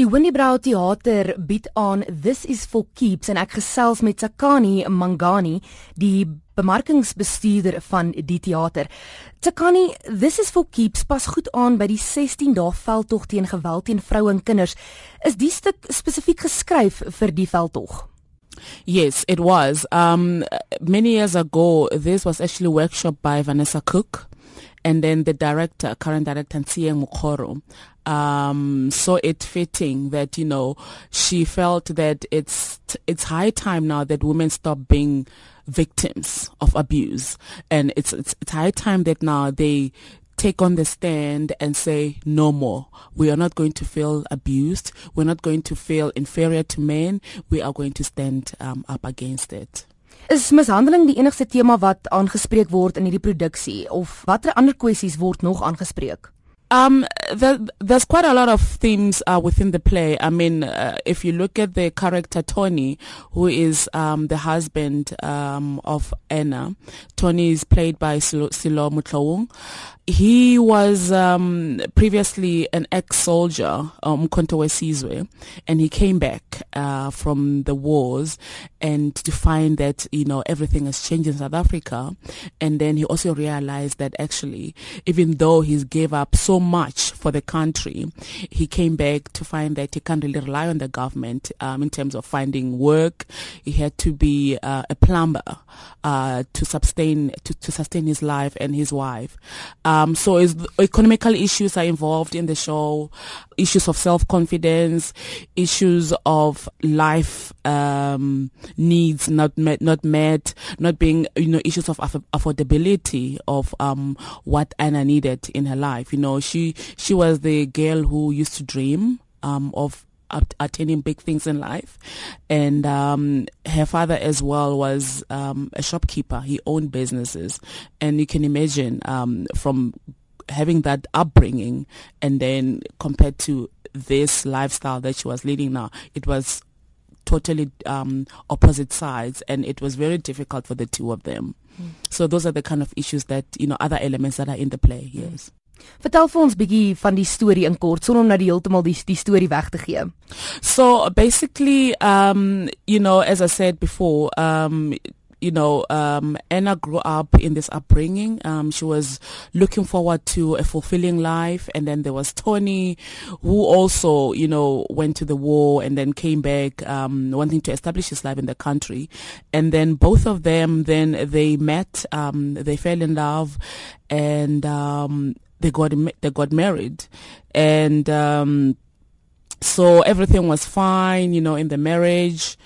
Die Windybrow Theater bied aan This is for Keeps en ek gesels met Tsakani Mangani, die bemarkingsbestuurder van die teater. Tsakani, This is for Keeps pas goed aan by die 16 dae veldtog teen geweld teen vroue en kinders. Is die stuk spesifiek geskryf vir die veldtog? Yes, it was. Um, many years ago, this was actually workshop by Vanessa Cook. And then the director, current director, Ntshieng Mokgoro, um, saw it fitting that, you know, she felt that it's, it's high time now that women stop being victims of abuse. And it's, it's, it's high time that now they, take on the stand and say no more. We are not going to feel abused. We're not going to feel inferior to men. We are going to stand um, up against it. Is mishandeling die enigste tema wat aangespreek word in hierdie produksie of watter ander kwessies word nog aangespreek? Um, there, there's quite a lot of themes uh, within the play. I mean, uh, if you look at the character Tony, who is um, the husband um, of Anna, Tony is played by Silo, Mutlawung. He was um, previously an ex-soldier, um, Sizwe, and he came back uh, from the wars and to find that, you know, everything has changed in South Africa. And then he also realized that actually, even though he gave up so much for the country, he came back to find that he can't really rely on the government um, in terms of finding work. He had to be uh, a plumber uh, to sustain to, to, sustain his life and his wife. Um, so is economical issues are involved in the show, issues of self confidence, issues of life um, needs not met, not met, not being you know issues of aff- affordability of um, what Anna needed in her life. You know, she she was the girl who used to dream um, of attaining big things in life. And um, her father as well was um, a shopkeeper. He owned businesses. And you can imagine um, from having that upbringing and then compared to this lifestyle that she was leading now, it was totally um, opposite sides and it was very difficult for the two of them. Mm. So those are the kind of issues that, you know, other elements that are in the play, yes. Vertel vir ons bietjie van die storie in kort sonder om na die heeltemal die die storie weg te gee. So basically um you know as I said before um you know, um, Anna grew up in this upbringing. Um, she was looking forward to a fulfilling life. And then there was Tony, who also, you know, went to the war and then came back, um, wanting to establish his life in the country. And then both of them, then they met, um, they fell in love and, um, they got, they got married. And, um, so everything was fine, you know, in the marriage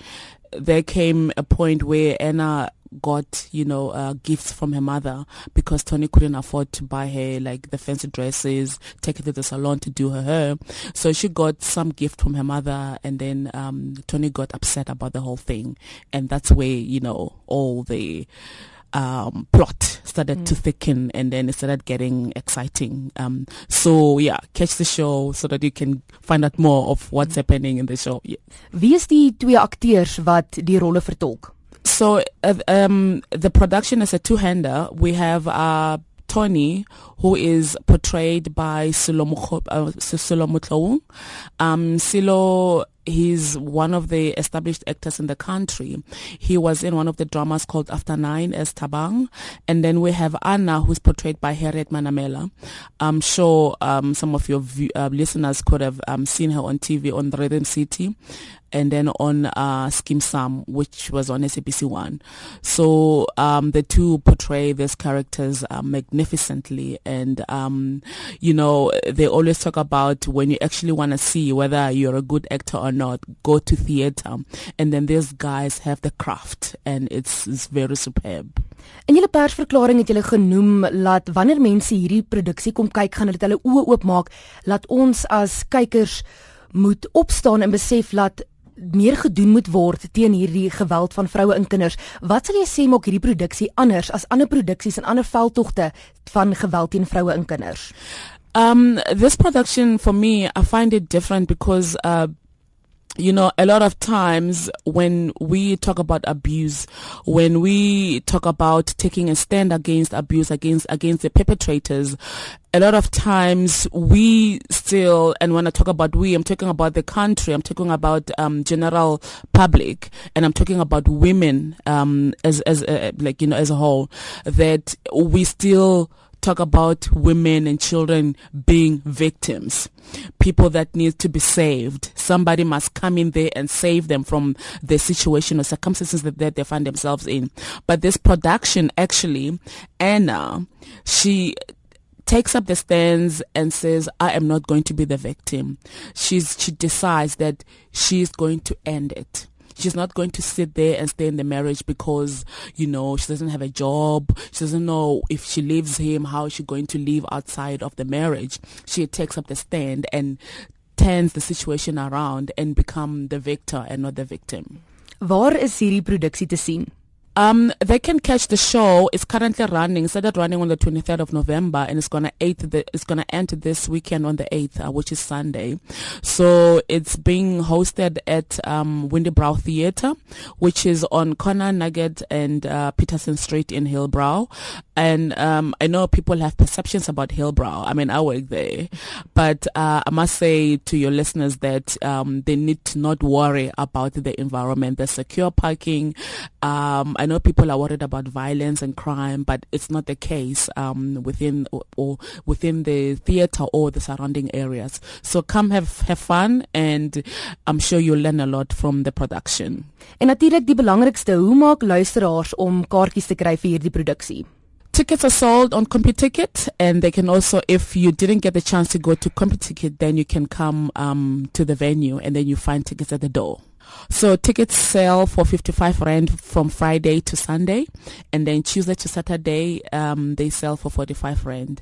there came a point where Anna got, you know, uh, gifts from her mother because Tony couldn't afford to buy her like the fancy dresses, take her to the salon to do her hair. So she got some gift from her mother and then, um, Tony got upset about the whole thing. And that's where, you know, all the, um, plot started mm. to thicken and then it started getting exciting. Um, so yeah, catch the show so that you can find out more of what's mm. happening in the show. Yeah. Wie is die twee akteurs wat die rolle vertolk? So uh, um, the production is a two-hander. We have uh, Tony, who is portrayed by Silo Mutlawung. Um, Silo he's one of the established actors in the country. He was in one of the dramas called After Nine as Tabang. And then we have Anna, who's portrayed by Harriet Manamela. I'm sure um, some of your uh, listeners could have um, seen her on TV on the Rhythm City and then on uh, Skeem Saam, which was on SABC One. So um, the two portray these characters uh, magnificently, and um, you know they always talk about when you actually want to see whether you're a good actor or not, go to theater, and then these guys have the craft, and it's, it's very superb. In julle persverklaring het julle genoem dat wanneer mense hierdie produksie kom kyk, gaan hulle hulle oë oopmaak, laat ons as kykers moet opstaan en besef dat meer gedoen moet word teen hierdie geweld van vroue en kinders. Wat sal jy sê maak hierdie produksie anders as ander produksies en ander veldtogte van geweld teen vroue en kinders? Um this production for me I find it different because uh you know, a lot of times when we talk about abuse, when we talk about taking a stand against abuse, against against the perpetrators, a lot of times we still, and when I talk about we, I'm talking about the country, I'm talking about um, general public, and I'm talking about women um, as as uh, like you know as a whole, that we still talk about women and children being victims, people that need to be saved. Somebody must come in there and save them from the situation or circumstances that, that they find themselves in. But this production actually, Anna, she takes up the stands and says, I am not going to be the victim. She's, she decides that she's going to end it. She's not going to sit there and stay in the marriage because, you know, she doesn't have a job. She doesn't know if she leaves him, how is she going to live outside of the marriage. She takes up the stand and turns the situation around and become the victor and not the victim. Waar is hierdie produksie te sien? Um, they can catch the show. It's currently running. Started running on the 23rd of November, and it's gonna eight. It's gonna end this weekend on the 8th, uh, which is Sunday. So it's being hosted at um, Windybrow Theatre, which is on Corner Nugget and uh, Pietersen Street in Hillbrow. And um, I know people have perceptions about Hillbrow. I mean, I work there, but uh, I must say to your listeners that um, they need to not worry about the environment. There's secure parking. Um, I know people are worried about violence and crime, but it's not the case um, within or, or, within the theater or the surrounding areas. So come have have fun, and I'm sure you'll learn a lot from the production. En natuurlik die belangrikste, hoe maak luisteraars om kaartjies te kry vir hierdie produksie? Tickets are sold on CompuTicket, and they can also, if you didn't get the chance to go to CompuTicket, then you can come um, to the venue, and then you find tickets at the door. So tickets sell for 55 rand from Friday to Sunday, and then Tuesday to Saturday um, they sell for 45 rand,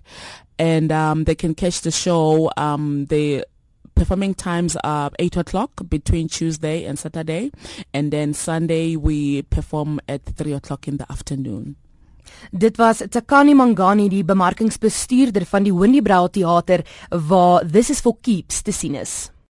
and um, they can catch the show. Um, the performing times are 8 o'clock between Tuesday and Saturday, and then Sunday we perform at 3 o'clock in the afternoon. Dit was Takani Mangani die bemarkingsbestuurder van die Brow Theater waar This is for Keeps te sien is.